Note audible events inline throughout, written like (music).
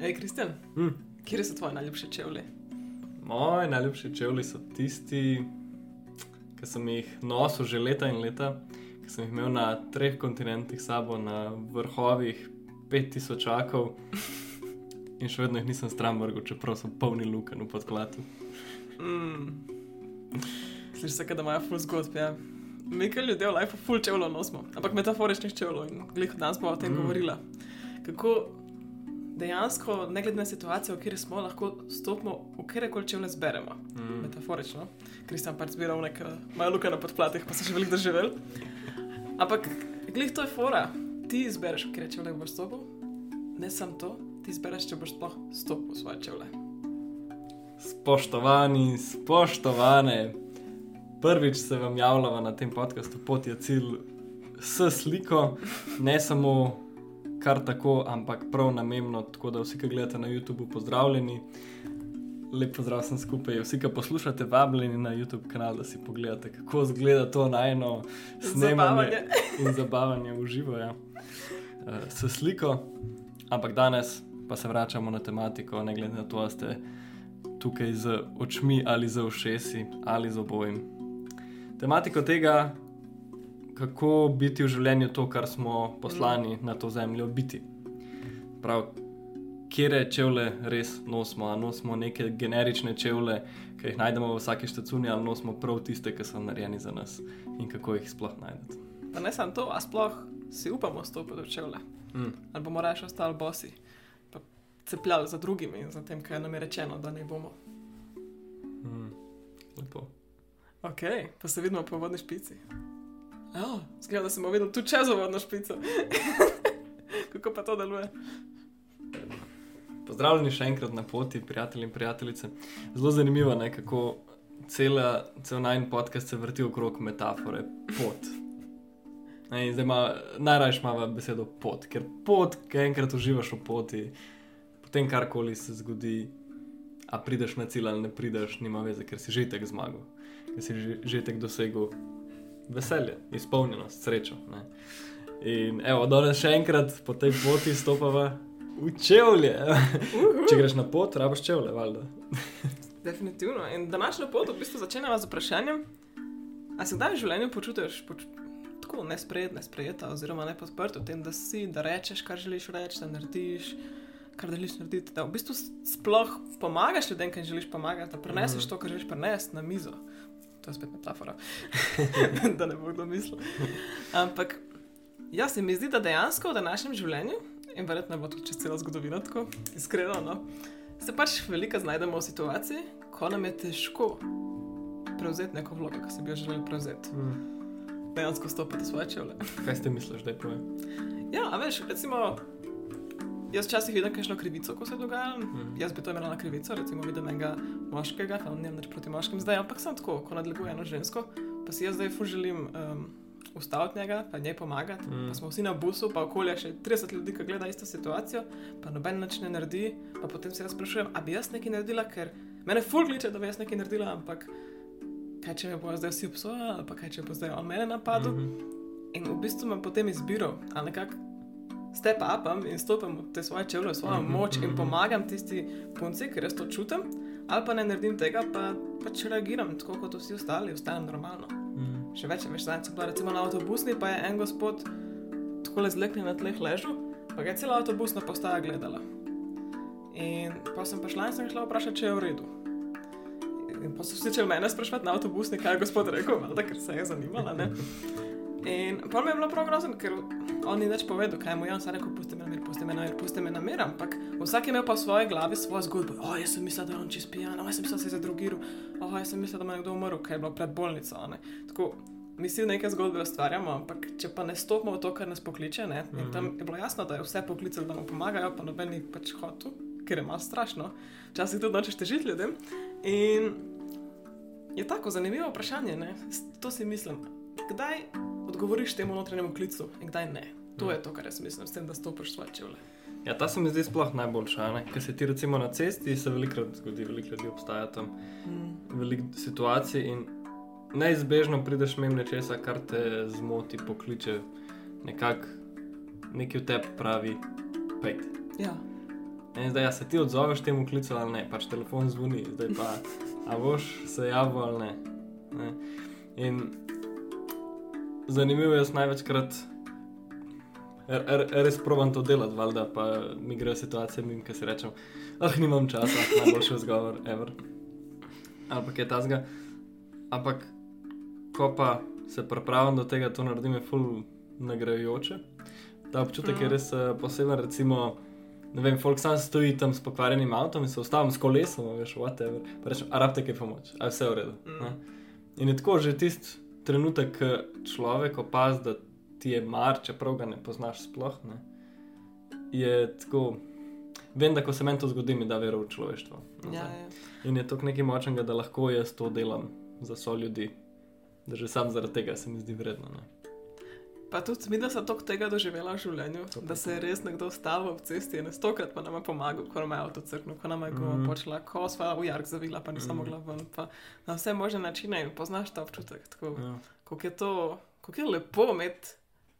Hej, Kristjan, Hm. kje so tvoje najljubše čevlje? Moji najljubši čevlji so tisti, ki sem jih nosil že leta in leta, ki sem jih imel na treh kontinentih sabo, na vrhovih 5000 akov (laughs) in še vedno jih nisem stran vrgel, čeprav so polni luken v podkladu. Mm. Slišiš se, da imajo full zgodb. Ja. Mi, ki ljudje v life full čevljev nosimo, ampak metaforičnih čevljev in glih danes bomo o tem mm. govorila. Kako dejansko, ne glede na situacijo, v kateri smo, lahko stopimo v kjerkoli čevlje zberemo. Mm. Metaforično. Kristjan pač zbiral nekaj, imajo luke na podplatih, pa so še veliko doživel. Ampak, glih to je fora. Ti izbereš, v kjer čevlje boš stopil, ne samo to, ti izbereš, če boš sploh stopil v svoje čevlje. Spoštovani, spoštovane, prvič se vam javljamo na tem podkastu, pot je cilj s sliko, ne samo kar tako, ampak prav namenno, tako da vsi, ki gledate na YouTubu, pozdravljeni. Lep pozdrav vsem skupaj, vsi, ki poslušate, vabljeni na YouTube kanal, da si pogledate, kako izgleda to najno snemanje Zabavanje. (laughs) in zabavanje v živo. Ja. Uh, s sliko, ampak danes pa se vračamo na tematiko, ne glede na to, ali ste tukaj z očmi ali z ušesi ali z obojim. Tematiko tega, kako biti v življenju to, kar smo poslani na to zemljo biti. Prav, kje čevlje res nosimo, ali nosimo neke generične čevlje, ki jih najdemo v vsaki štacuni, ali nosimo prav tiste, ki so narejeni za nas in kako jih sploh najdete. Pa ne samo to, a sploh si upamo stopiti v čevlje. Mm. Ali bomo raje ostali bosi, pa cepljali za drugimi in za tem, kaj nam je rečeno, da ne bomo. Mm. Lepo. Ok, pa se vidimo po vodni špici. Oh, Zgleda, da sem videl tudi čez vodno špico. (laughs) Kako pa to deluje? Pozdravljeni še enkrat na poti, prijatelji in prijateljice. Zelo zanimivo je, kako cela, cel najn podcast se vrti okrog metafore pot. Ne, zdaj ima, najraje ima besedo pot, ker pot, ki enkrat uživaš v poti, potem karkoli se zgodi, a prideš na cilj ali ne prideš, nima veze, ker si že tek zmagal, ker si že, že tek dosegel veselje, izpolnjenost, srečo. Ne. In evo, danes še enkrat po tej poti stopava v čevlje. Če greš na pot, rabiš čevlje, valjda. Definitivno. In današnjo pot v bistvu začenjamo z vprašanjem, ali se kdaj v življenju počutiš poč tako nesprejet, nesprejeta oziroma nepodprt v tem, da si, da rečeš, kar želiš reči, da narediš. Kar želiš narediti, da v bistvu sploh pomagaš ljudem, ki jim želiš pomagati, da preneseš Mhm. to, kar želiš prenesti na mizo. To je spet metafora, (laughs) da ne bo kdo mislil. Ampak ja, se mi zdi, da dejansko v današnjem življenju, in verjetno bo tudi čez celo zgodovino tako, iskreno, no, se pač veliko znajdemo v situaciji, ko nam je težko prevzeti neko vlogo, ki si bi jo želeli prevzeti. Mm. Dejansko stopiti svoje čevlje. Kaj ste mislili, da je povem? Ja, a veš, recimo, jaz včasih vidim kakšno krivico, ko se dogaja. Mhm. Jaz bi to imela na krivico, recimo vidim enega moškega, pa ne nič proti moškim zdaj, ampak sem tako, ko nadleguje eno žensko, pa si jaz zdaj fu želim um, ustaviti njega, pa njej pomagati. Mhm. Mm. Pa smo vsi na busu, pa okolje še 30 ljudi, ki gleda isto situacijo, pa noben nič ne naredi, pa potem se jaz sprašujem, a bi jaz nekaj naredila, ker mene ful kliče, da bi jaz nekaj naredila, ampak kaj če me bo zdaj vsi obsojali, ali pa kaj če bo zdaj on mene napadel. Mm Mhm. In v bistvu imam potem izbiro, ali nekako step upam in stopim v te svoje čevlje, v svojo Mhm, moč in mhm. pomagam tisti punci, ker jaz to čutim, ali pa ne naredim tega, pa pač reagiram tako kot vsi ostali, ostanem normalno. Mm. Še več, veš, zdaj sem bila recimo na avtobusni, pa je en gospod tako le zleknjen na tleh ležal, pa ga je cela avtobusna postaja gledala. In pa sem prišla in sem šla vprašati, če je v redu. In pa so vsi začeli mene sprašovati na avtobusni, kaj je gospod rekel, valjda, ker se je zanimala. Ne? In pa mi je bilo prav grozno, ker on ni več povedal, kaj mu je on sam rekel, pusti me na mir, pusti me na mir, pusti me na mir, ampak vsak je imel pa v svoji glavi svojo zgodbo. O, jaz sem mislila, da je on čist pijan, o, jaz sem mislila, da se je zadrugiral, o, jaz sem mislila, da mu je nekdo umrl, kaj je bilo pred bolnico. ne. Tako, mi si neke zgodbe ustvarjamo, ampak če pa ne stopimo v to, kar nas pokliče, ne, in tam je bilo jasno, da je vse poklicali, da mu pomagajo, pa noben ni pač hotel, ker je malo strašno. Včasih tudi nočeš težiti ljudem. In je tako zanimivo vprašanje, ne? To si mislim. Kdaj odgovoriš temu notranjemu klicu in kdaj ne? To je to, kar jaz mislim, s tem, da stopiš svoje čevlje. Ja, ta se mi zdi sploh najboljša. Ker se ti recimo na cesti, se velikokrat zgodi, veliko ljudi obstaja tam, Mm. veliko situacij in neizbežno prideš mimo nečesa, kar te zmoti, pokliče, nekako nekaj v tebi pravi, pejte. Ja. In zdaj, ja, se ti odzoveš temu klicu ali ne, pač telefon zvoni, zdaj pa, a boš se javil ali ne. ne. In zanimivo je, jaz največkrat r- r- res provam to delati, valjda pa mi gre situacija mimo, ki si rečem, ah, nimam časa, najboljši razgovor, ever. Ali pa kaj tasga. Ampak, ko pa se pripravim do tega, to naredim, je ful nagrajujoče. Ta občutek mm. je Mhm. res uh, poseben, recimo. Ne vem, folk sam stoji tam s pokvarjenim avtom in se ustavim s kolesom, veš, whatever. Pa rečem, a rabite kaj pomoč, a je vse v redu. Mm. ne. In je tako že tisti trenutek, ko človek opazi, da ti je mar, čeprav ga ne poznaš sploh. Ne, je tako. Vem, da ko se meni to zgodi, mi da vero v človeštvo. Ja, ja. In je to nekaj močnega, da lahko jaz to delam za so ljudi. Da že sam zaradi tega se mi zdi vredno. Ne. Pa tudi mi, da sem toliko tega doživela v življenju, To da se je res nekdo ustavil v cesti in stokrat pa nam je pomagal, ko nam je avto crknil, ko nam je guma Mhm. počela, ko sva v jark zavila, pa nisem Mhm. mogla ven. Pa na vse možne načine in poznaš ta občutek. Tako, Ja. kako je to, kako je lepo imeti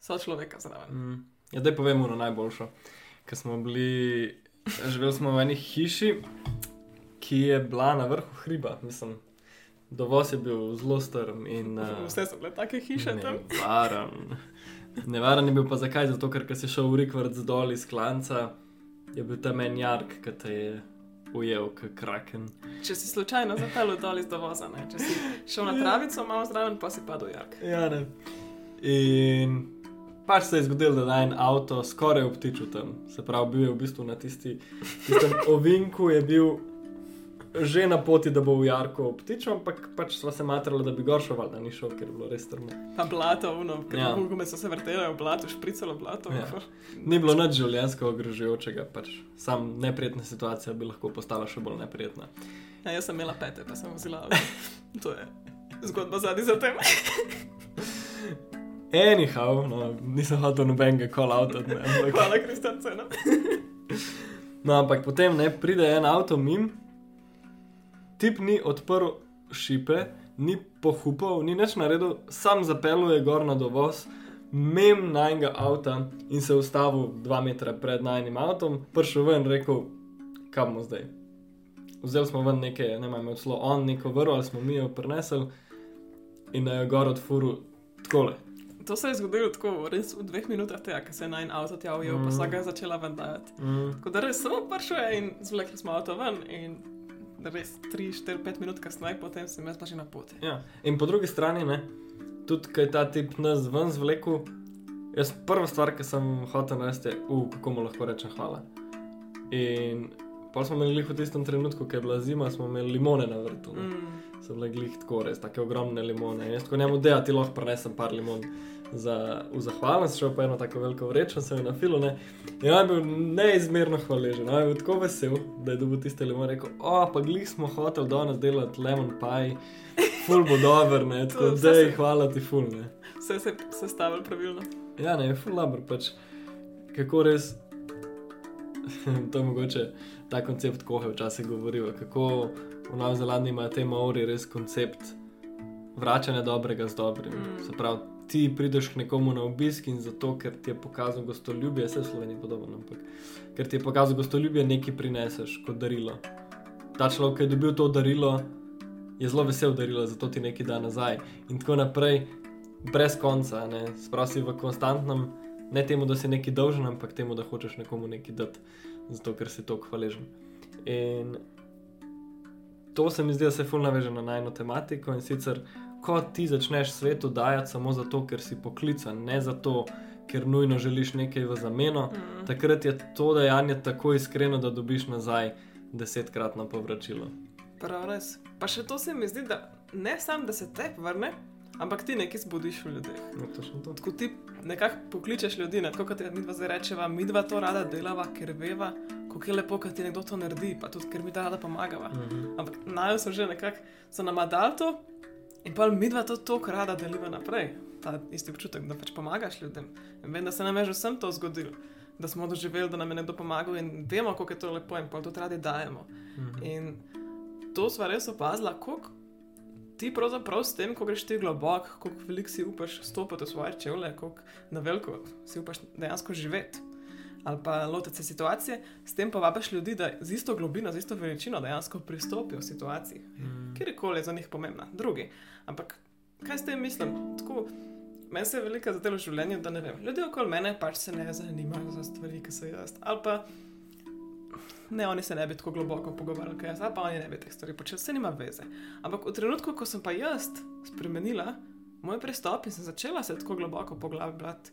so človeka zraven. Mm. Ja, da povemo na najboljšo. Ker smo bili, živeli smo v eni hiši, ki je bila na vrhu hriba. Mislim, dovoz je bil zelo strm in uh, Vse so bile take hiše tam. nevaren. Nevaren je bil pa zakaj? Zato, ker si šel v Rikvard dol iz klanca, je bil tam en jark, ki te je ujel, kot kraken. Če si slučajno zapeljal dol iz dovoza, ne? če si šel na travico, malo zraven, pa si padel jark. Ja, ne. In pač se je zgodilo, da je en avto skoraj obtičil tam. Se pravi, bil je v bistvu na tisti, tistem (laughs) ovinku, je bil že na poti, da bo v Jarku obtičil, ampak pač sva se matrala, da bi gor šel, da ni šel, ker je bilo res strmo. Pa blato, uno, ker Ja. gume so se vrtele v blato, špricalo blato. Ja. Ni bilo nič življenjsko ogrožujočega, pač sam neprijetna situacija bi lahko postala še bolj neprijetna. Ja, jaz sem imela pete, pa sem avto. (laughs) To je zgodba zadnji za tem. (laughs) Anyhow, no, nisem hotel nobenega call out od me. ampak- Hvala, Kristjan, cena. (laughs) No, ampak potem ne pride en avto mim, tip ni odprl šipe, ni pohupal, ni nič naredil, sam zapeljuje gor na dovoz, mem najnega avta in se ustavil dva metra pred najnim avtom, prišel ven in rekel, kam bomo zdaj. Vzeli smo ven nekaj, ne vem, celo on neko vrlo, ali smo mi jo prinesli in na jo gor odfuru takole. To se je zgodilo tako, res v dveh minutah tega, ker se je naj avto ujel, mm. pa so ga začela vendajati. Mm. Tako da res samo prišel je in zvlekli smo avto ven in res 3, 4, 5 minut kasneje, potem sem jaz pa že na poti. Ja. In po drugi strani, ne, tudi ko je ta tip nas ven zvlekel, jaz prva stvar, ki sem hotel narediti, je, uh, kako mu lahko rečem hvala. In pa smo imeli v tistem trenutku, ko je bila zima, smo imeli limone na vrtu. Mm. Mm. So bile glih tako res, tako ogromne limone. In jaz tako njemu deja, ti lahko prenesem par limon. Za, v zahvalnost šel pa eno tako veliko vrečo, sem jo na filu. Ne? In on je bil neizmerno hvaležen, on je bil tako vesel, da je dobil tiste limone. Rekel, o, pa glih smo hotel danes delati lemon pie, ful bo dober, ne, tako da je hvala ti ful. Ne. Vse se je sestavilo pravilno. Ja, ne, je ful labr, pač kako res, (laughs) to je mogoče ta koncept, ko je včasih govoril, kako v Novi Zelandiji imajo te maori res koncept vračanja dobrega z dobrim. Mm. Se pravi, ti prideš k nekomu na obisk in zato, ker ti je pokazal gostoljubje, vse v Sloveniji podobno, ampak ker ti je pokazal gostoljubje, nekaj prineseš kot darilo. Ta človek, ki je dobil to darilo, je zelo vesel darilo, zato ti nekaj da nazaj. In tako naprej, brez konca, ne, sprosi v konstantnem, ne temu, da si nekaj dolžen, ampak temu, da hočeš nekomu nekaj dati, zato ker si tako hvaležen. In to se mi zdi, da se fulno veže na najno tematiko in sicer, ko ti začneš svetu dajati samo zato, ker si poklican, ne zato, ker nujno želiš nekaj v zameno, Mm. takrat je to dejanje tako iskreno, da dobiš nazaj desetkratno povračilo. Prav res. Pa še to se mi zdi, da ne samo, da se te vrne, ampak ti nekaj zbudiš v ljudeh. No. Tako ti nekako pokličeš ljudi, ne? tako kot mi dva zdaj rečeva, mi dva to rada delava, ker veva, kako je lepo, kad ti nekdo to naredi, pa tudi ker mi ta rada pomagava. Mhm. Ampak naj so že nekako, so nam dali to in pa mi dva to tako rada deliva naprej. Ta isti občutek, da pač pomagaš ljudem. In vem, da se nam je že vsem to zgodilo, da smo doživeli, da nam je nekdo pomagal in vemo, kako je to lepo in pa to radi dajemo. Mhm. In to sva res opazila, koliko ti pravzaprav s tem, ko greš ti globoko, koliko veliko si upaš stopiti v svoje čevlje, koliko na veliko si upaš dejansko živeti. Ali pa lotiti se situacije, s tem pa vabiš ljudi, da z isto globino, z isto veličino dejansko pristopijo v situaciji, Mm. kjerkoli je za njih pomembna, drugi. Ampak kaj s tem mislim? Tako, meni se je velika zadeva v življenju, da ne vem. Ljudje okoli mene pač se ne zanimajo za stvari, ki so jaz. Ali pa ne, oni se ne bi tako globoko pogovarjali, kot jaz, ali pa oni ne bi teh stvari počeli, se nima veze. Ampak v trenutku, ko sem pa jaz spremenila moj pristop in sem začela se tako globoko poglabljati.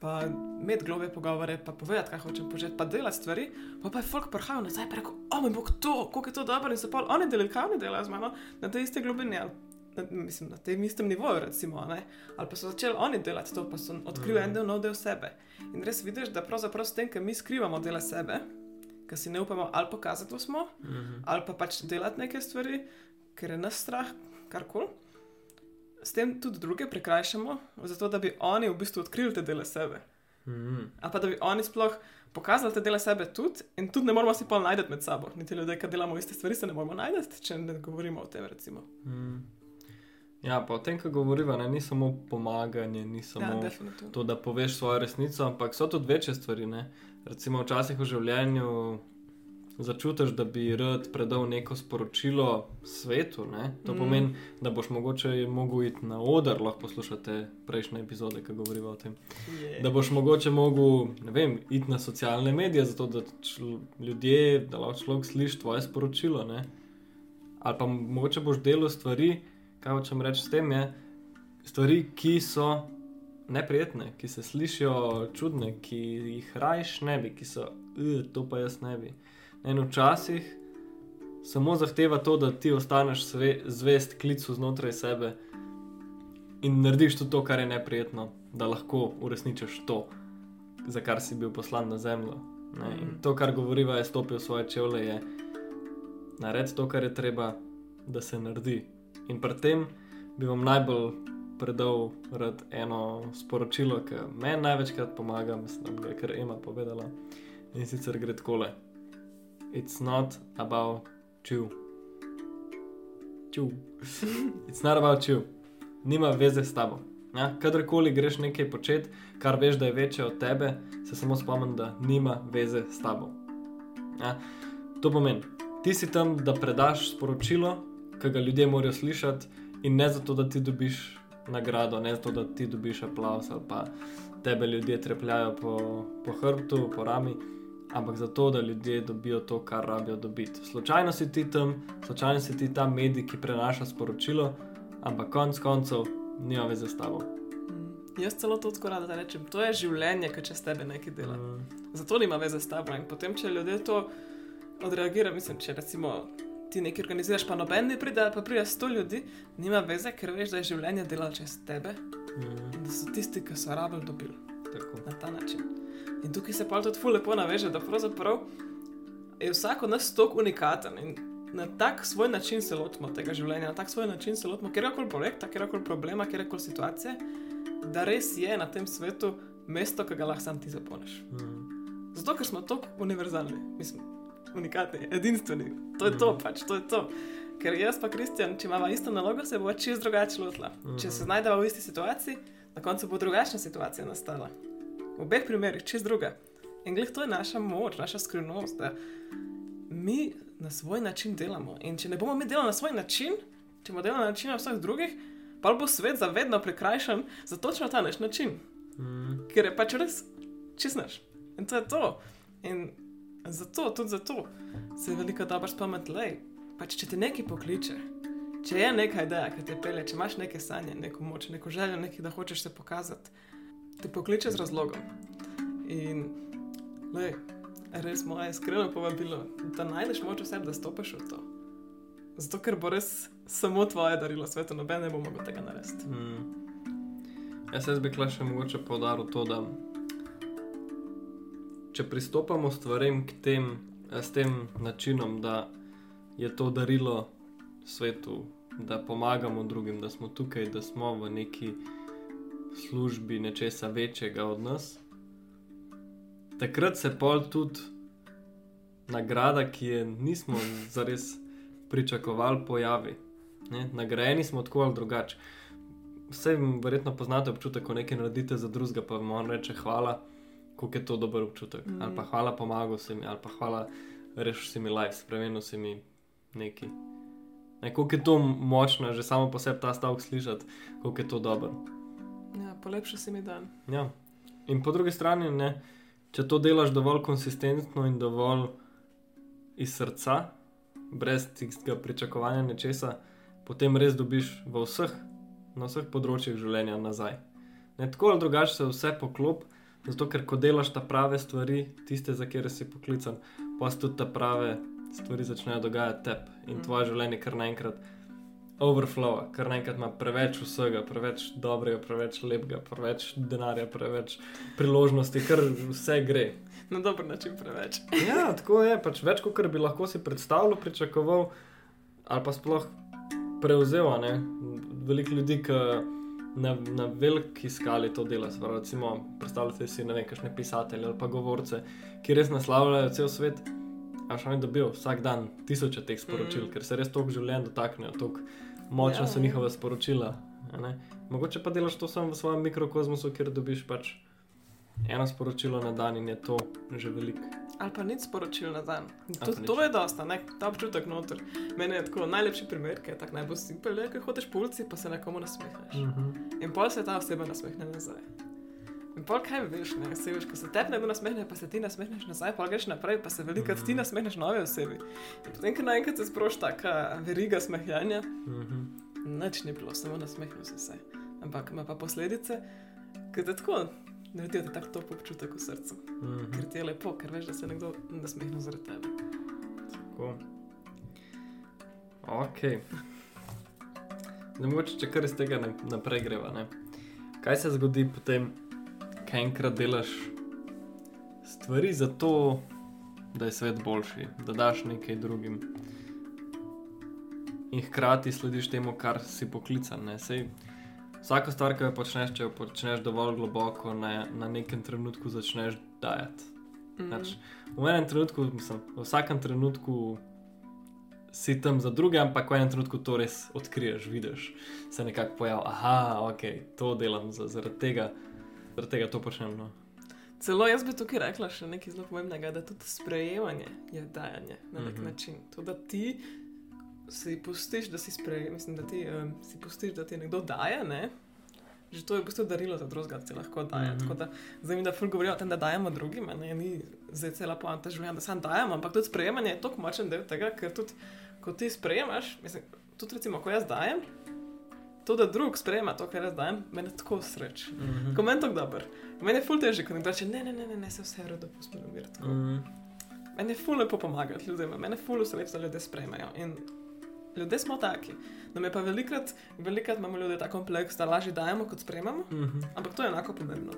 Pa imeti globe pogovore, pa povedati, kaj hočem početi, pa delati stvari. Pa, pa je folk prihajal nazaj in rekel: O, moj bog, to, kako je to dobro. In so pa oni delali, kaj oni delajo z mano, na tej isti globini, ali na, mislim, na tem istem nivoju, recimo. Ne? Ali pa so začeli oni delati to, pa so odkrili Mhm. en del nov del sebe. In res vidiš, da pravzaprav s tem, ker mi skrivamo dele sebe, ker si ne upamo ali pokazati, kdo smo, Mhm. ali pa pač delati neke stvari, ker je nas strah, karkoli. S tem tudi druge prikrajšamo, zato da bi oni v bistvu odkrili te dele sebe. Mhm. Ali pa da bi oni sploh pokazali te dele sebe tudi, in tudi ne moramo si pa najti med sabo. Niti ljudje, ki delamo iste stvari, se ne moramo najti, če ne govorimo o tem. Recimo. Mm. Ja, pa o tem, ko govoriva, ne, ni samo pomaganje, ni samo ja, definitivno. to, da poveš svojo resnico, ampak so tudi večje stvari. Ne. Recimo, včasih v življenju začutiš, da bi rad predal neko sporočilo svetu. Ne. To Mm. pomeni, da boš mogoče mogel iti na oder, lahko poslušate prejšnje epizode, ki govoriva o tem. Je. Da boš mogoče mogel, ne vem, iti na socialne medije, zato da ljudje, da lahko človek sliši tvoje sporočilo. Ne? Ali pa mogoče boš delal stvari, kaj hočem reči s tem, je stvari, ki so neprijetne, ki se slišijo čudne, ki jih rajš ne bi, ki so, "Ugh, to pa jaz ne bi. In včasih samo zahteva to, da ti ostaneš sve, zvest klicu znotraj sebe in narediš tudi to, kar je neprijetno, da lahko uresničiš to, za kar si bil poslan na zemljo. Ne? In Mhm. to, kar govoriva, je stopil v svoje čevlje, je narediti to, kar je treba, da se naredi. In pri tem bi vam najbolj predal rad eno sporočilo, ki meni največkrat pomaga, mislim, da je kar Ema povedala. In sicer gre takole: It's not about you. You. (laughs) It's not about you. Nima veze s tabo. Ja, kadarkoli greš nekaj početi, kar veš, da je večje od tebe, se samo spomni, da nima veze s tabo. Ja, to pomeni, ti si tam, da predaš sporočilo, ki ga ljudje morajo slišati, in ne zato, da ti dobiš nagrado, ne zato, da ti dobiš aplaus ali pa tebe ljudje trepljajo po, po hrbtu, po rami, ampak zato, da ljudje dobijo to, kar rabijo dobiti. Slučajno si ti tam, slučajno si ti ta medij, ki prenaša sporočilo, ampak konc koncev nima veze s tabo. Mm. Jaz celo to tako rada da rečem. To je življenje, ki čez tebe nekaj dela. Mm. Zato nima veze s tabo. In potem, če ljudje to odreagirajo, mislim, če recimo ti nekaj organiziraš, pa noben ne pride, pa pride sto ljudi, nima veze, ker veš, da je življenje delalo čez tebe Mm. in da so tisti, ki so rabili, dobili Tako. na ta način. In tukaj se pa tudi ful lepo naveže, da pravzaprav je vsak od nas tok unikaten in na tak svoj način se lotimo tega življenja, na tak svoj način se lotimo kjerkoli projekta, kjerkoli problema, kjerkoli situacije, da res je na tem svetu mesto, ki ga lahko sam ti zapolniš. Mm. Zato, ker smo tako univerzalni, mislim, unikatni, edinstveni. To je to, Mhm. pač, to je to. Ker jaz pa Kristjan, če imamo isto nalogo, se bo čez drugače lotila. Če Mhm. se znajdemo v isti situaciji, na koncu bo drugačna situacija nastala. V obeh primerih, čez druga. In glej, to je naša moč, naša skrivnost, da mi na svoj način delamo. In če ne bomo mi delali na svoj način, če bomo delali na način vseh drugih, pa bo svet zavedno prikrajšan za točno ta naš način Mm. ker je pač res česnaš. In to je to. In zato, tudi zato se je veliko dobro spomniti, da pač, če te nekaj pokliče, če je neka ideja, ki te pelje, če imaš neke sanje, neko moč, neko željo, nekaj, da hočeš se pokazati, te pokliče z razlogom. In lej, res moje iskreno povabilo, da najdeš moč v sebi, da stopiš v to. Zato, ker bo res samo tvoje darilo svetu, noben ne bo mogel tega narediti. Mm. Jaz jaz bi kle še mogoče povdaril to, da če pristopamo stvarem k tem, eh, s tem načinom, da je to darilo svetu, da pomagamo drugim, da smo tukaj, da smo v neki službi nečesa večjega od nas, takrat se pol tudi nagrada, ki je nismo zares pričakovali, pojavi. Ne? Nagrajeni smo tako ali drugače. Vse verjetno poznate občutek, ko nekaj naredite za drugega, pa vam on reče hvala, kako je to dober občutek. Mm. Ali pa hvala, pomagal si mi, ali pa hvala, rešil si mi life, spremenil si mi nekaj. Ne, kako je to močno, že samo po sebi ta stavek slišati, kako je to dobro. Ja, polepša si mi dan. Ja. In po drugi strani, ne, če to delaš dovolj konsistentno in dovolj iz srca, brez tistega pričakovanja nečesa, potem res dobiš v vseh, na vseh področjih življenja nazaj. Ne, tako ali drugače se vse poklop, zato ker ko delaš ta prave stvari, tiste, za kere si poklican, pa se tudi ta prave stvari začnejo dogajati tebi in mm. tvoje življenje kar naenkrat. Overflow, kar naenkrat ima preveč vsega, preveč dobrega, preveč lepega, preveč denarja, preveč priložnosti, kar vse gre. Na dober način preveč. (laughs) ja, tako je, pač več kot bi lahko si predstavljal, pričakoval ali pa sploh prevzel. Veliko ljudi, ki na, na veliki skali to dela. Predstavljate si ne vem, kakšne pisatelje ali pa govorce, ki res naslavljajo cel svet. A še oni dobijo vsak dan tisoče teh sporočil, mm. ker se res toliko življenj dotaknejo, tako močna ja, so njihova sporočila. Mogoče pa delaš to samo v svojem mikrokozmosu, ker dobiš pač eno sporočilo na dan in je to že veliko. Ali pa nič sporočil na dan. To, to je dosta, ne? ta občutek noter. Mene je tako najlepši primer, ker je tako najbolj simpel, ker hočeš po ulici, pa se nekomu nasmehneš. Uh mhm. -huh. In pol se ta oseba nasmehne nazaj. In pol kaj veš, ne? Se veš, ko se tebi nekdo nasmehne, pa se ti nasmehneš nazaj, pa greš naprej, pa se veliko uh -huh. ti mhm. nasmehneš nove osebi. In potem, ko naenkrat se sproši taka veriga smehljanja, mhm. -huh. nič ni bilo, samo nasmehnil si se. Ampak ima pa posledice, ker te tako naredijo tako top občutek v srcu. Mm -hmm. Ker ti je lepo, ker veš, da se nekdo nasmehne zaradi tebe. Tako. Ok. Ne moče, če kar iz tega naprej greva. Ne? Kaj se zgodi potem, kaj enkrat delaš stvari za to, da je svet boljši, da daš nekaj drugim. In hkrati slediš temu, kar si poklican. Ne? Sej, Vsako stvar, ki jo počneš, če jo počneš dovolj globoko, na, na nekem trenutku začneš dajati. Mm. Nač, v enem trenutku, mislim, v vsakem trenutku si tam za druge, ampak v enem trenutku to res odkriješ, vidiš, se nekako pojavi, ah, ok, to delam zaradi tega, zaradi tega to počnem. No. Celo jaz bi tukaj rekla še nekaj zelo pomembnega, da tudi sprejemanje je dajanje na nek mm -hmm. način. To, da ti si pustiš, da si sprejel, mislim, da ti um, si pustiš, da ti nekdo daje. Ne? Že to je v bistvu darilo za drugega, da ti lahko daje. Mm -hmm. Zdaj mi da ful govorijo o tem, da dajemo drugim, ne ni zdaj cela poanta življenja, da sam dajemo, ampak tudi sprejemanje je tako močen del tega, ker tudi ko ti sprejemaš, mislim, tudi recimo, ko jaz dajem. To, da drug sprejema to, kar jaz dajem, me tako sreč. Mm -hmm. Ko meni to dobro. Meni je ful težje, ko nekdo reče: ne, ne, ne, ne, ne se vse rado pusti umirati. Mm -hmm. Meni je ful lepo pomagati ljudem, meni je ful vse lepo, da ljudje sprejmejo. In Ljudje smo taki. Nam je pa velikrat, velikrat imamo ljudje ta kompleks, da lažje dajemo, kot sprejemamo. Uh mhm. -huh. Ampak to je enako pomembno,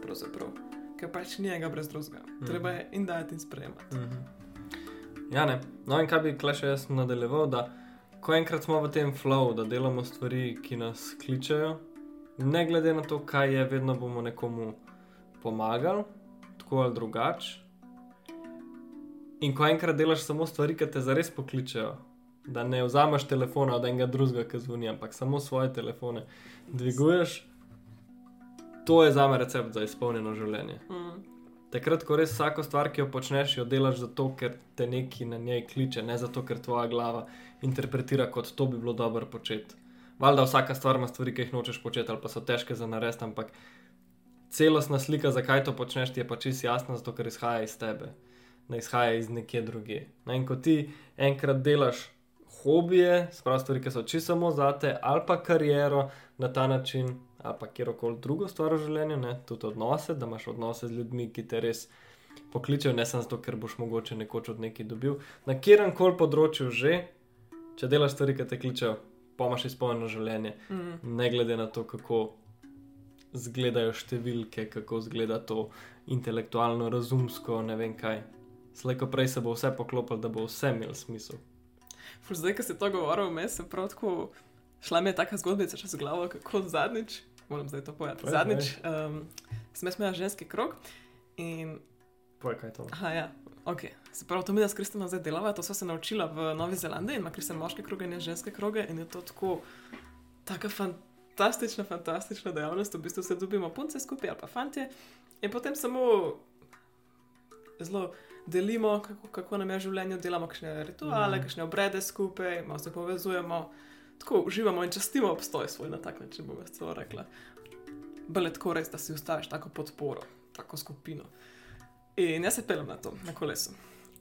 ker pač ni enega brez drugega. Mhm. -huh. Treba je in dajati in sprejemati. Mhm. -huh. Ja, ne. No, in kaj bi še jaz nadaljeval, da ko enkrat smo v tem flow, da delamo stvari, ki nas kličejo, ne glede na to, kaj je, vedno bomo nekomu pomagali, tako ali drugače. In ko enkrat delaš samo stvari, ki te zares pokličejo, da ne vzameš telefona od enega drugega, ki zvoni, ampak samo svoje telefone dviguješ. To je za me recept za izpolnjeno življenje. Mm. Takrat, ko res vsako stvar, ki jo počneš, jo delaš zato, ker te neki na njej kliče, ne zato, ker tvoja glava interpretira kot to bi bilo dobro početi. Valjda vsaka stvar ima stvari, ki jih nočeš početi, ali pa so težke za narediti, ampak celostna slika, zakaj to počneš, je pa čisto jasna, zato ker izhaja iz tebe, ne izhaja iz nekje druge. No, in ko ti enkrat delaš hobije, sprav stvari, ki so čisto samo zate, ali pa kariero na ta način, ali pa kjerkoli drugo stvar v življenju, ne? tudi odnose, da imaš odnose z ljudmi, ki te res pokličejo, ne samo zato, ker boš mogoče nekoč od nekaj dobil. Na kjerem koli področju že, če delaš stvari, ki te kličejo, pa imaš izpolnjeno življenje, mm. ne glede na to, kako. Zgledajo številke, kako izgleda to intelektualno, razumsko, ne vem kaj. Slejko prej se bo vse poklopilo, da bo vse imelo smisel. Zdaj, ko si to govoril, me je prav tako šla mi je taka zgodbica čez glavo, kako zadnjič, moram zdaj to povedati. Zadnjič um, sem imel ženski krog in. Povej, kaj je to? Aha, ja. Ok, se pravi, to mi da s Kristjanom zdaj delava, to sem se naučila v Novi Zelandiji in ima Kristjan moške kroge in ženske kroge in je to tako, tako fantastična, fantastična dejavnost, v bistvu se dobimo punce skupaj ali pa fantje in potem samo zelo delimo, kako, kako nam je v življenju, delamo kakšne rituale, Mhm. kakšne obrede skupaj, malo se povezujemo, tako uživamo in častimo obstoj svoj na tak način, bom jaz celo rekla. Bele tako res, da si ustaviš tako podporo, tako skupino. In jaz se pelem na to, na kolesu.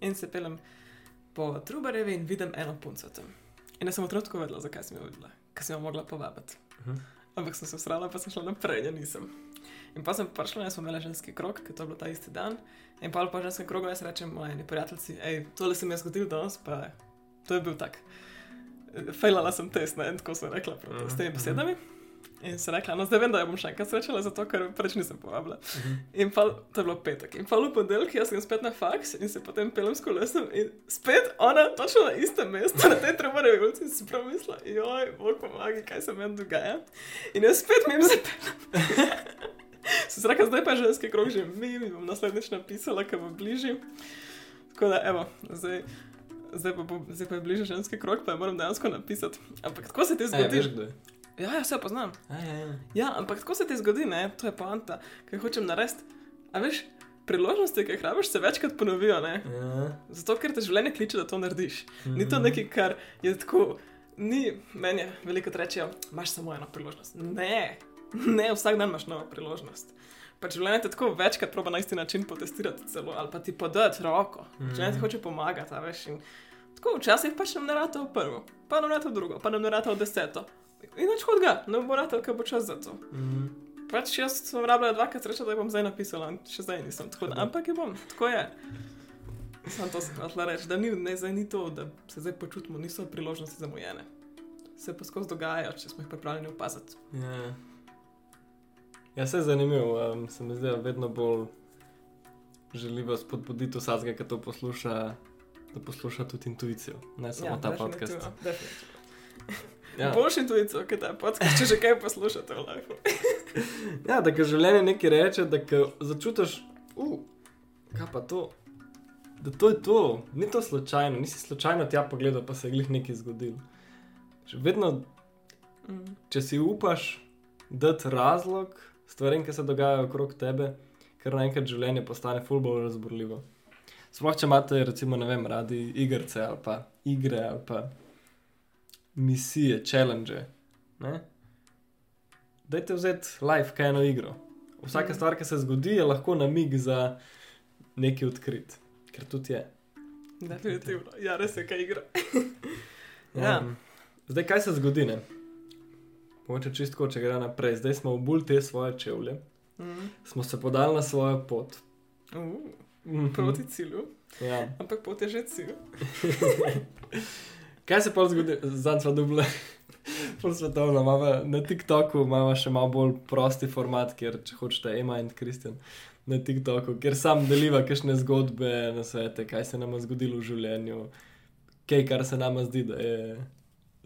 In se pelem po Trubarjevi in vidim eno punco tam. In jaz sem v trenutku vedela, zakaj sem jo videla, ker sem jo mogla povabiti. Mhm. Ampak sem se srala, pa sem šla naprej, ja nisem. In pa sem prišla, jaz smo imeli ženski krok, ker to je bilo ta isti dan. In pa po ženskem krogu jaz rečem moji prijateljici, hej, tole se mi je zgodilo danes, pa to je bil tak. Fejlala sem test, ne, in tako sem rekla prav, Mhm, s temi mhm. besedami. In sem rekla, no zdaj vem, da jo bom še enkrat srečala, zato ker preč nisem povabila. Mhm. In pa to je bilo petek. In pa v ponedeljek jaz sem spet na faks in se potem pelem s kolesom in spet ona točno na istem mestu, na tej tremorevi ulici, si prav mislila, joj, bog pomagi, kaj se meni dogaja. In jaz spet mi jim zapeljem. (laughs) Sem se rekla, zdaj pa ženski krog že mim in bom naslednjič napisala, ker bo bližji. Tako da, evo, zdaj. Zdaj pa, bo, zdaj pa je bližje ženski krok, pa jo moram dejansko napisati. Ampak tako se ti E, zgodi. veš, kdo je? ja, ja, vse poznam. A, ja, ja. Ja, ampak tako se ti zgodi, ne? to je poanta, kaj hočem narediti. A veš, priložnosti, ki jih rabiš, se večkrat ponovijo, ne? Ja. zato ker te življenje kliče, da to narediš. Ni to Mhm. nekaj, kar je tako, ni meni, je veliko rečejo, imaš samo eno priložnost. Ne, ne, vsak dan imaš novo priložnost. Pač življenje te tako večkrat proba na isti način potestirati, celo, ali pa ti podati roko. Mhm. Življenje ti hoče pomagati, a veš. In tako včasih pač nam ne rata v prvo, pa nam rata v drugo, pa nam ne rata v deseto. In nič hodga, ne bo rata, ker bo čas za to. Mhm. Pač jaz sem rabila dvakrat srečo, da bom zdaj napisala, še zdaj nisem. Tako, da, ampak je bom, tako je. Sam to sem hotela reči, da ni, ne, zdaj ni to, da se zdaj počutimo, niso priložnosti zamujene. Se pa skozi dogajajo, če smo jih pripravljeni opaziti. Ja, ja se je zanimivo. Um, se mi zdi, da vedno bolj želiva spodbuditi vsakega, ki to posluša, da posluša tudi intuicijo, ne samo ja, ta podcast. Ja. Boljši intuicijo, kot ta podcast, če že kaj poslušate v life. (laughs) ja, da ko življenje nekaj reče, da ko začutiš, uh, kaj pa to. Da to je to, ni to slučajno, nisi slučajno tja pogledal, pa se je glih nekaj zgodilo. Že Vedno, Mm. če si upaš dati razlog stvarem, ki se dogajajo okrog tebe, ker naenkrat življenje postane ful bolj razborljivo. Sploh če imate, recimo, ne vem, radi igrice ali pa igre ali pa misije, challenge. Ne? Dajte vzeti life, kaj eno igro. Vsaka stvar, ki se zgodi, je lahko namig za nekaj odkrit, ker tudi je. Definitivno, ja, res je, kaj igra. (laughs) Ja. Um, zdaj, kaj se zgodi? Ne? Mogoče čistko, če gre naprej. Zdaj smo obul te svoje čevlje, Mm. smo se podali na svojo pot. Uh, Mhm. proti cilju, Ja. ampak pot je že cilj. (laughs) Kaj se pa zgodi, zdaj smo dubli, pol svetovno, imamo na TikToku imamo še malo bolj prosti format, kjer če hočete, Ema in Kristjan na TikToku, kjer sam deliva kakšne zgodbe na svete, kaj se nam je zgodilo v življenju, kaj kar se nam zdi, da je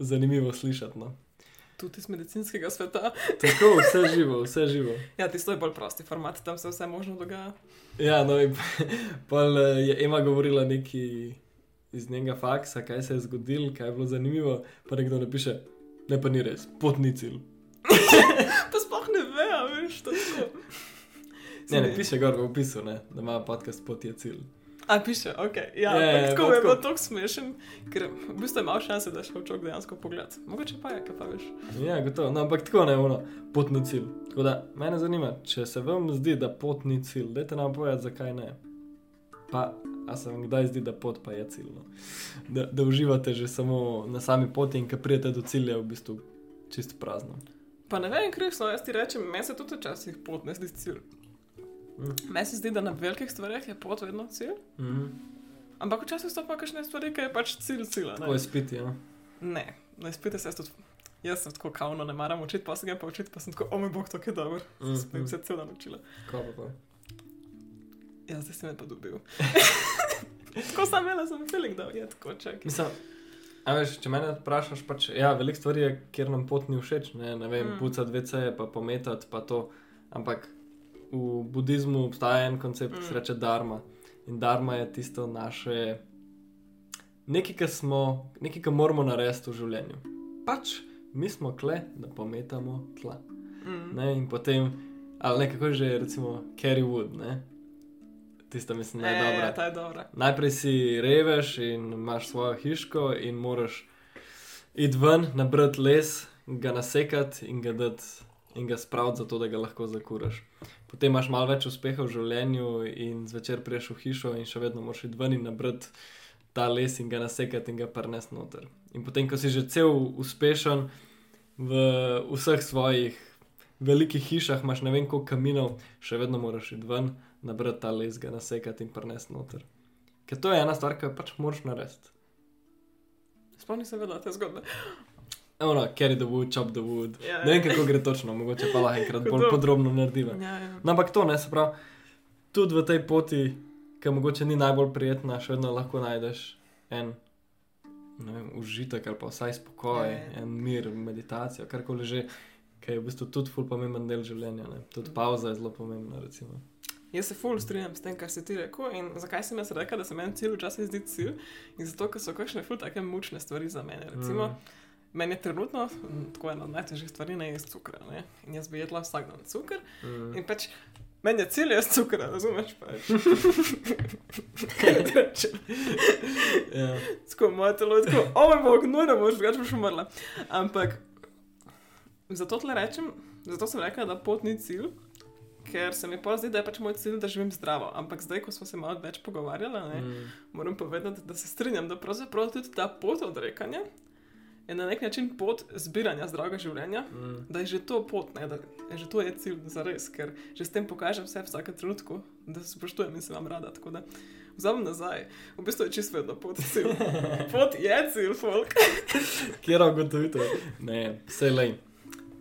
zanimivo slišati. No. Tudi iz medicinskega sveta. (laughs) Tako, vse živo, vse živo. Ja, tisto je bolj prosti format, tam se vse možno dogaja. Ja, no, in (laughs) pol eh, je Ema govorila nekaj iz njega faksa, kaj se je zgodilo, kaj je bilo zanimivo, pa nekdo napiše, ne pa ni res, potni cilj. (laughs) Pa sploh ne ve, veš, to je. Ne, ne piše gor v opisu, ne, da ima podcast pot je cilj. A piše, ok. Ja, Je, je, yeah, tako pa je bilo tako. smešen, ker v bistvu je malo šanse, da šel čovek dejansko pogled. Mogoče pa je, kaj pa veš. Ja, gotovo, no, ampak tako ne, ono, potni cilj. Tako da, mene zanima, če se vam zdi, da pot ni cilj, dajte nam povedati, zakaj ne. Pa, a se vam kdaj zdi, da pot pa je cilj? No? Da, da uživate že samo na sami poti in ko prijete do cilja, je v bistvu čist prazno. Pa ne vem, krisno, jaz ti rečem, meni se tudi včasih pot ne zdi cilj. Mm. Meni se zdi, da na velikih stvareh je pot vedno cilj, Mhm. ampak včasih so pa kakšne stvari, ki je pač cilj cilja. Tako je spiti, ja. Ne, ne spite se tudi. Jaz sem tako kauno, ne maram učiti, pa se ga pa učiti, pa sem tako, o moj bog, to je dobro. Mhm. Sem se cel dan učila. Kaj pa pa? Ja, zdaj si me pa dobil. (laughs) tako sem imela, sem feeling, da je tako čak. Mislim, a veš, če mene vprašaš, pač, ja, veliko stvari je, kjer nam pot ni všeč, ne, ne vem, Mm. mm. pucati vece, pa pometati, pa to. Ampak v budizmu obstaja en koncept, ki se Mm. reče Dharma. In Dharma je tisto naše, nekaj, kar smo, nekaj, kar moramo narediti v življenju. Pač mi smo kle, da pometamo tla. Mm. Ne, in potem, ali nekako že, recimo, Kerry Wood, ne. tista mislim, da je E, dobra. ta je dobra. Najprej si reveš in imaš svojo hiško, in moraš iti ven, nabrati les, ga nasekati in ga dati in ga spraviti, zato da ga lahko zakuraš. Potem imaš malo več uspeha v življenju in zvečer priješ v hišo in še vedno moraš iti ven in nabrati ta les in ga nasekati in ga prnesti noter. In potem, ko si že cel uspešen v vseh svojih velikih hišah, imaš ne vem koliko kaminov, še vedno moraš iti ven, nabrati ta les, ga nasekati in prnesti noter. Ker to je ena stvar, ki jo pač moraš narediti. Spomni se vedela te zgodbe. Ono, carry the wood, chop the wood. Ja, Ne vem, kako gre točno, mogoče pa lahko enkrat bolj podrobno naredimo. Ja, ja. No, ampak to ne, se pravi, tudi v tej poti, ki mogoče ni najbolj prijetna, še vedno lahko najdeš en vem, užitek ali pa vsaj spokoj, Ja, ja. en mir, meditacijo, karkoli že, ki je v bistvu tudi ful pomemben del življenja. Ne? Tudi pauza je zelo pomembna. Recimo. Jaz se ful strinjam s tem, kar si ti rekel. In zakaj sem jaz rekel, da se meni cilj včasih zdi cilj? In zato, ker so kakšne ful take mučne stvari za mene. Recimo, mm. Meni je trenutno tako ena od najtežjih stvari ne jesti cukra. Ne? In jaz bi jedla vsak dan cukor. Mm. In pač meni je cilj jesti cukra, razumeš? Pač. (laughs) ja. Tako moje telo je tako, o moj bog, nujno boš, drugače boš umrla. Ampak zato tle rečem, zato sem rekla, da pot ni cilj. Ker se mi pa zdi, da je pač moj cilj, da živim zdravo. Ampak zdaj, ko smo se malo več pogovarjali, ne, Mm. moram povedati, da se strinjam, da pravzaprav tudi ta pot odrekanja je na nek način pot zbiranja zdravega življenja, Mm. da je že to pot, ne, da je že to je cilj za res, ker že s tem pokažem vse vsake trenutku, da se spoštujem in se vam rada. Tako da vzamem nazaj, v bistvu je čisto vedno pot cilj. (laughs) Pot je cilj, folk. (laughs) Kjer ugotovitev? Ne, vse le.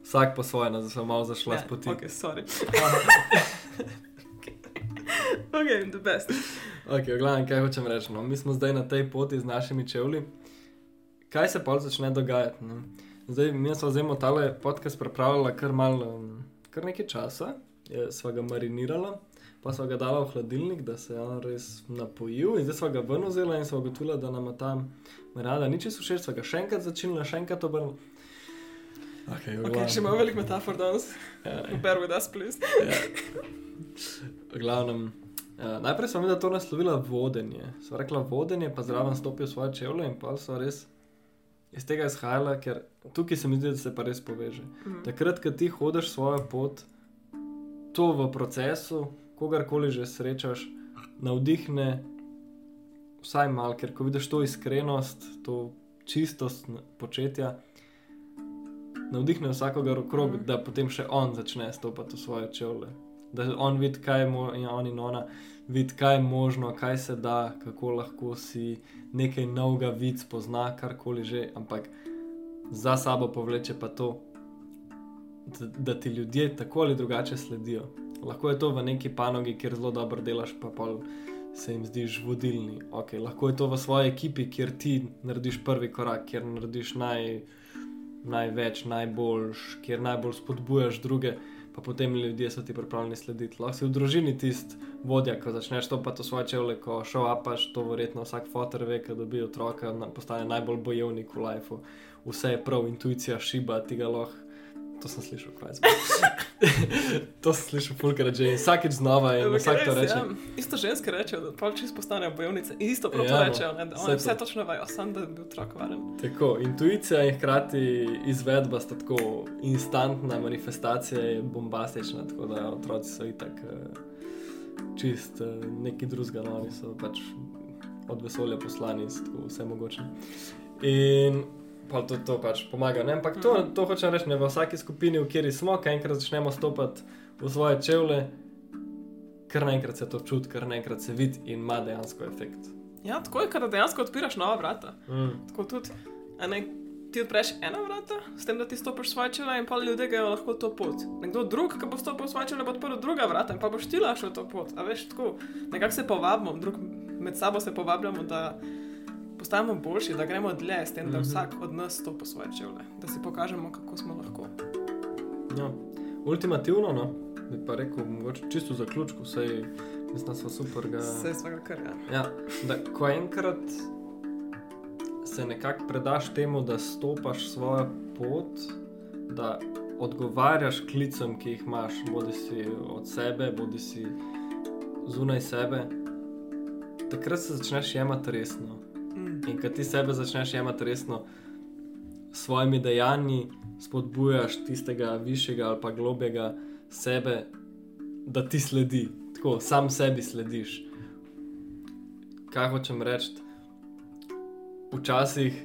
Vsak po svoje, da sem malo zašla Ne, s poti. Ok, sorry. (laughs) ok, the best. Ok, v glavnem, kaj hočem reči. No? Mi smo zdaj na tej poti z našimi čevlji. Kaj se pa začne dogajati? Ne? Zdaj, mi smo zdaj tale podcast pripravljali kar malo, kar nekaj časa, je, sva ga marinirala, pa sva ga dala v hladilnik, da se je on res napojil, in zdaj sva ga ven vzela in sva ugotovila, da nam tam marada ni čisto všeč, sva ga še enkrat začela, še enkrat obrnila. Okay, v Ok, glavnem. še imamo velik metafor danes. Ja, (laughs) Bear with us, please. Ja. Glavnem, uh, najprej sem videla to naslovila vodenje. Sva rekla vodenje, pa zraven stopijo svoje čevlje in pa so res iz tega izhajala, ker tukaj se mi zdi, da se pa res poveže. Mhm. Takrat, ko ti hodiš svojo pot, to v procesu, kogarkoli že srečaš, navdihne vsaj malo, ker ko vidiš to iskrenost, to čistost početja. Navdihne vsakogar okrog, mm. da potem še on začne stopiti v svoje čevlje. Da on vidi, kaj je mo- in on in ona, vidi, kaj je možno, kaj se da, kako lahko si nekaj novega vid spozna, karkoli že, ampak za sabo povleče pa to, da, da ti ljudje tako ali drugače sledijo. Lahko je to v neki panogi, kjer zelo dobro delaš, pa pol se jim zdiš vodilni. Okay, lahko je to v svoji ekipi, kjer ti narediš prvi korak, kjer narediš naj, največ, najboljš, kjer najbolj spodbujaš druge, pa potem ljudje so ti pripravljeni slediti. Lahko si v družini tisti vodja, ko začneš stopati v svoje čevlje, ko šel apaš, to verjetno vsak fotor ve, ko dobi otroka, postane najbolj bojevnik v lifeu. Vse je prav, intuicija šiba, ti ga lahko. To sem slišal, kaj je (laughs) to sem slišal, fulkrat že in vsakeč znova in vsak to reče. Ja. Isto ženske rečejo, da pa čisto postanejo bojevnice. In isto prav Ja, to no, rečejo, ne, da oni to. vse točno vejo, sam da bi otrok varen. Tako, intuicija in hkrati izvedba sta tako instantna, manifestacija je bombastična, tako da otroci so itak eh, čist eh, neki drugega, no, oni so pač od vesolja poslani, tako vse mogoče. In pa to, to pač pomaga. Ne? Ampak to, to hočem reči, ne v vsaki skupini, v kateri smo, kaj enkrat začnemo stopati v svoje čevlje, kar naenkrat se to čuti, kar naenkrat se vidi in ima dejansko efekt. Ja, tako je, kada dejansko odpiraš nova vrata. Mm. Tako tudi, ne, ti odpreš ena vrata, s tem, da ti stopiš svoje čevlje in pa ljudje grejo lahko to pot. Nekdo drug, ki bo stopil svoje čevlje, bo odprl druga vrata in pa boš ti lahko šel to pot. A veš, tako, nekako se povabimo, drug med sabo se povabljamo, da postajamo boljši, da gremo dlje, s tem, da Mhm. vsak od nas stopi v svoje čevlje, da si pokažemo, kako smo lahko. Ja. Ultimativno, no, bi pa rekel, mogoče čisto v zaključku, sej mislim, so super. Ga... Vse svega kar je. Ja, da ko enkrat se nekako predaš temu, da stopaš svojo pot, da odgovarjaš klicem, ki jih imaš, bodi si od sebe, bodi si zunaj sebe, takrat se začneš jemati resno. Mm. In ko ti sebe začneš jemati resno, s svojimi dejanji spodbujaš tistega višjega ali pa globjega sebe, da ti sledi, tako sam sebi slediš. Kaj hočem reči? Včasih,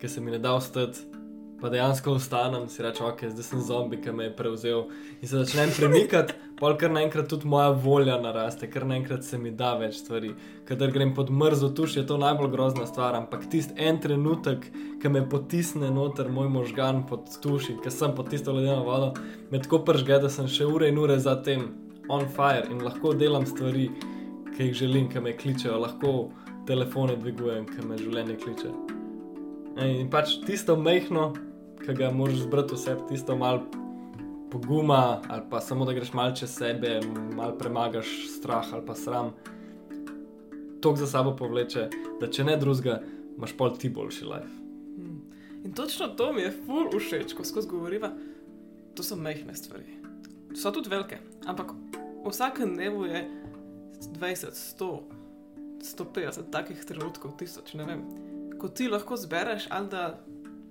ki se mi ne da vstati, pa dejansko ostanem, si rečem, ok, zdaj sem zombi, ki me je prevzel in se začnem premikati, pol kar naenkrat tudi moja volja naraste, kar naenkrat se mi da več stvari. Kadar grem pod mrzo tuš, je to najbolj grozna stvar, ampak tisti en trenutek, ki me potisne noter moj možgan pod tuši, ker sem pod tisto ledeno vodo, me tako pržge, da sem še ure in ure za tem on fire in lahko delam stvari, ki jih želim, ki me kličejo, lahko telefone dvigujem, ki me življenje kliče. In pač tisto mehko, ki ga moraš zbrati vse, tisto malo poguma, ali pa samo da greš malce čez sebe, malo premagaš strah ali pa sram, to za sabo povleče, da če ne drugega, imaš pol ti boljši life. In točno to mi je ful všeč, ko skozi govoriva. To so mehke stvari. So tudi velike, ampak v vsakem dnevu je 20, 100, 150 takih trenutkov, tisoč, ne vem. Ko ti lahko zbereš, ali da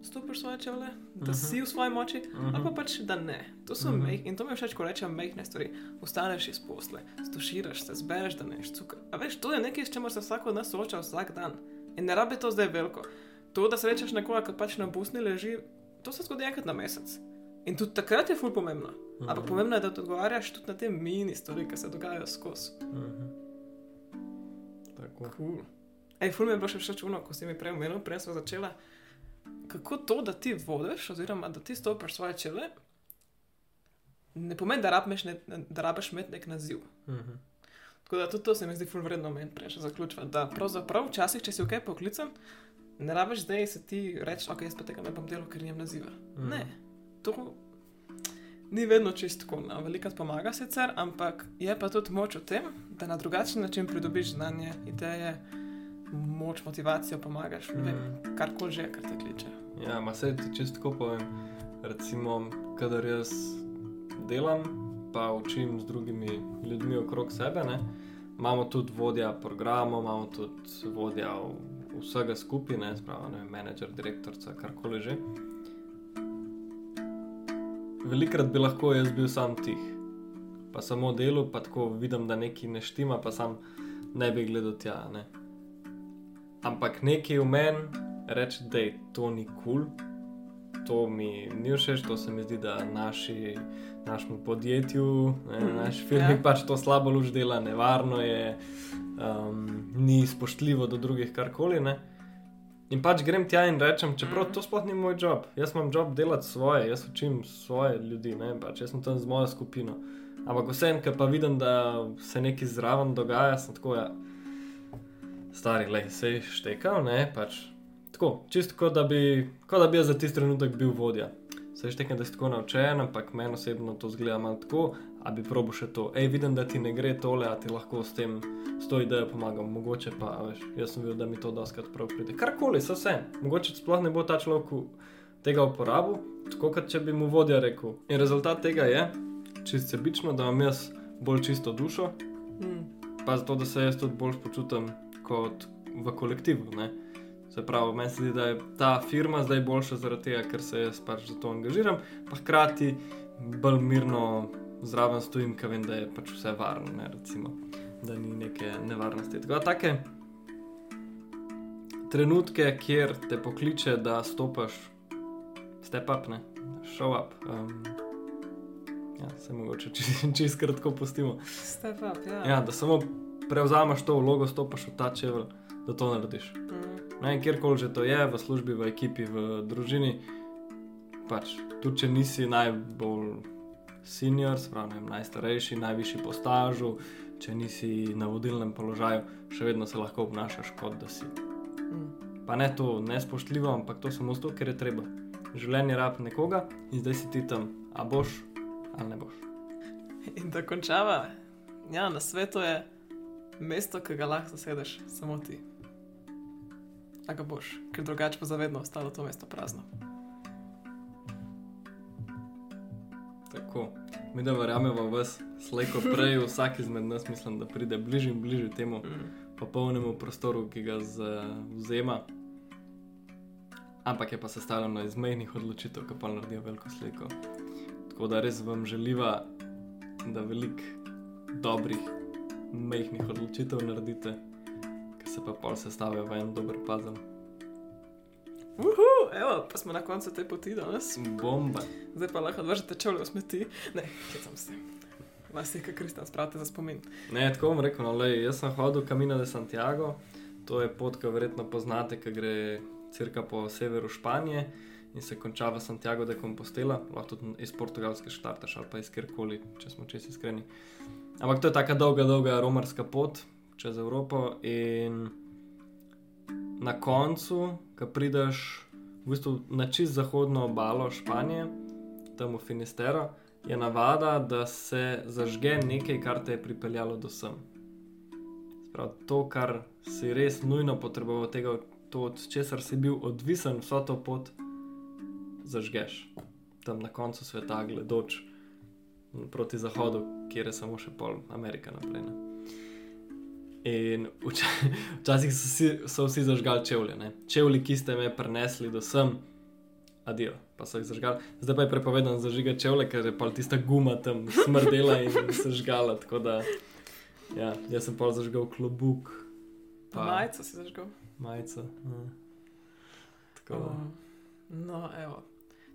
stopiš svoje čevlje, da Mhm. si v svoji moči, Mhm. ali pa pač da ne. To so Mhm. mehke in to mi je všeč, ko rečem mehke stvari. Ustaneš iz posle, stoširaš se, zbereš, da neš cukor. A veš, to je nekaj, s čimer se vsak od nas sooča vsak dan. In ne rabi to zdaj veliko. To, da srečaš nekoga, ki pač na busni leži, to se zgodi enkrat na mesec. In tudi takrat je ful pomembno. Ampak Mhm. pomembno je, da odgovarjaš tudi na te mini stvari, ki se dogajajo skozi. Mhm. Tako. Cool. Ej, ful mi je bilo še všeč uno, ko si mi prej omenil, prej smo začela. Kako to, da ti vodiš, oziroma da ti stopiš svoje čele, ne pomeni, da rabiš, ne, da rabiš imeti nek naziv. Mhm. Tako da tudi to se mi zdi ful vredno omeniti, prej še zaključiti. Da pravzaprav včasih, če si v kaj poklican, ne rabiš zdaj se ti reči, ok, jaz pa tega ne bom delal, ker nimam naziva. Mhm. Ne, to ni vedno čisto tako. No. Velikrat pomaga sicer, ampak je pa tudi moč v tem, da na drugačen način pridobiš znanje, ideje, moč, motivacijo, pomagaš, ne vem, Mhm. karkoli že, kar te kliče. Ja, ma se ti čisto tako povem. Recimo, kadar jaz delam, pa učim z drugimi ljudmi okrog sebe, ne, imamo tudi vodja programov, imamo tudi vodja vsega skupaj, ne, spravo, ne, menedžer, direktorica, karkoli že. Velikrat bi lahko jaz bil sam tih, pa samo delo, pa tako vidim, da nekaj ne štima, pa sam ne bi gledal tja. Ne. Ampak nekaj v meni reče, da je to ni kul, cool, to mi ni všeč, to se mi zdi, da naši, našemu podjetju, ne, Mhm, naši firmi ja. pač to slabo luč dela, nevarno je, um, ni spoštljivo do drugih, karkoli. Ne. In pač grem tja in rečem, čeprav Mhm. to sploh ni moj job, jaz imam job delati svoje, jaz učim svoje ljudi, ne, pač jaz sem tam z mojo skupino. Ampak vseeno, ker pa vidim, da se nekaj zraven dogaja, sem tako, ja, stari, le, se je štekal, ne, pač tako, čisto kot da bi, kot da bi jaz za tisti trenutek bil vodja. Se je štekal, da si tako naučen, ampak meni osebno to zgleda malo tako, a bi probo še to. Ej, vidim, da ti ne gre tole, a ti lahko s tem, s to idejo pomagam, mogoče pa, a veš, jaz sem videl, da mi to doskrat prav pride. Karkoli, so vse, mogoče sploh ne bo ta človek tega uporabil, tako kot če bi mu vodja rekel. In rezultat tega je, čist sebično, da imam jaz bolj čisto dušo, Mm. pa zato, da se jaz tudi bolj počutim kot v kolektivu. Ne? Se pravi, meni se zdi, da je ta firma zdaj boljša zaradi tega, ker se jaz pač za to angažiram, pa hkrati bolj mirno zraven stojim, ker vem, da je pač vse varno, ne? Recimo, da ni neke nevarnosti. Tako da take trenutke, kjer te pokliče, da stopiš, step up, ne, show up. Um, ja, se mogoče (laughs) čist, čist kratko pustimo. Step up, ja. Ja, da samo prevzameš to vlogo, stopiš v ta čevelj, da to narediš. Mm. Ne, kjerkoli že to je, v službi, v ekipi, v družini, pač tudi če nisi najbolj senior, sprav, ne vem, najstarejši, najvišji po stažu, če nisi na vodilnem položaju, še vedno se lahko obnašaš kot da si. Mm. Pa ne to nespoštljivo, ampak to samo zato, ker je treba. Življenje rab nekoga in zdaj si ti tam, a boš ali ne boš. In da končava, ja, na svetu je mesto, ki ga lahko zasedeš, samo ti. A ga boš, ker drugače bo zavedno ostalo to mesto prazno. Tako, mi da verjamemo v vas, slejko prej, (laughs) vsak izmed nas mislim, da pride bližje in bližje temu Mm. popolnemu prostoru, ki ga zauzema. Ampak je pa sestavljeno iz mehkih odločitev, ki pa naredijo veliko sliko. Tako da res vam želiva, da veliko dobrih, mehkih odločitev naredite, ki se pa pol sestavijo v en dober puzzle. Uhu, evo, pa smo na koncu te poti danes. Bomba. Zdaj pa lahko odvržete čevlje v smeti. Ne, kje sem se. Vas je, kaj Kristjan, spravite za spomin. Ne, tako bom rekel, no, lej, jaz sem hodil Camino de Santiago, to je pot, ki jo verjetno poznate, ki gre cirka po severu Španije in se konča v Santiago de Compostela, lahko tudi iz Portugalske štartaš ali pa iz kjerkoli, če smo česi iskreni. Ampak to je tako dolga, dolga romarska pot čez Evropo in na koncu, ko prideš v bistvu na čist zahodno obalo Španije, tam v Finistero, je navada, da se zažge nekaj, kar te je pripeljalo do sem. Sprav, to, kar si res nujno potreboval, tega, to, od česar si bil odvisen, vso to pot zažgeš. Tam na koncu sveta, gledoč proti zahodu, kjer je samo še pol Amerika naprej. Ne? In vča, (laughs) včasih so, si, so vsi zažgali čevlje, ne? čevlji, ki ste me prenesli do sem, adijo, pa so jih zažgali. Zdaj pa je prepovedano zažigati čevlje, ker je pa tista guma tam smrdela in (laughs) se žgala. Tako da, ja, jaz sem pa zažgal klobuk. Pa majico si zažgal. Majico. Ja. Tako. Oh. No, evo.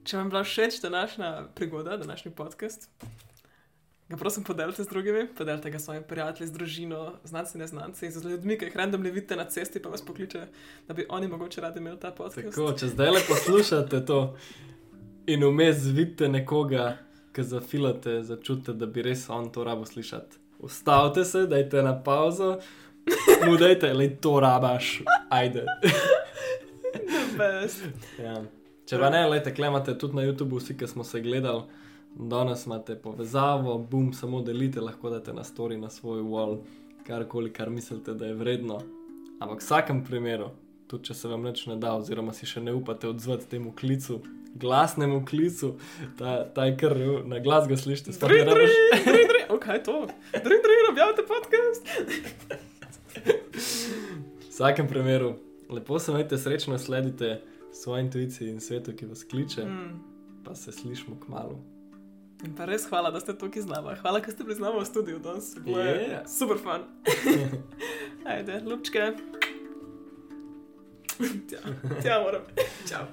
Če vam je bila všeč današnja prigoda, današnji podcast, ga prosim podelite z drugimi, podelite ga s svojimi prijatelji, z družino, znanci, neznanci, z ljudmi, ki jih randomno vidite na cesti, pa vas pokliče, da bi oni mogoče radi imeli ta podcast. Tako, če zdaj le poslušate to in vmes vidite nekoga, ki zafilate, začutite, da bi res on to rabo slišati. Ustavite se, dajte na pauzo, mu dajte, le to rabaš, ajde. (laughs) Ja. Če pa ne, lejte, klemate tudi na YouTubu, vsi, ki smo se gledali, danes imate povezavo, bum, samo delite, lahko date na story na svoj wall, karkoli, kar mislite, da je vredno. Ampak v vsakem primeru, tudi če se vam nič ne da, oziroma si še ne upate odzvati temu klicu, glasnemu klicu, ta, ta je kar na glas ga slišite, sploh ne rabiš. dri, ok, to. Dri, dri, objavite podcast. V vsakem primeru, lepo se imejte, srečno sledite svoji intuiciji in svetu, ki vas kliče, Mm. pa se slišmo k malu. In pa res hvala, da ste tukaj z nami. Hvala, da ste bili z nami v studiu danes. Bilo je Yeah. super fun. (laughs) Ajde, lupčke. (laughs) Tja, tja moram. Čau.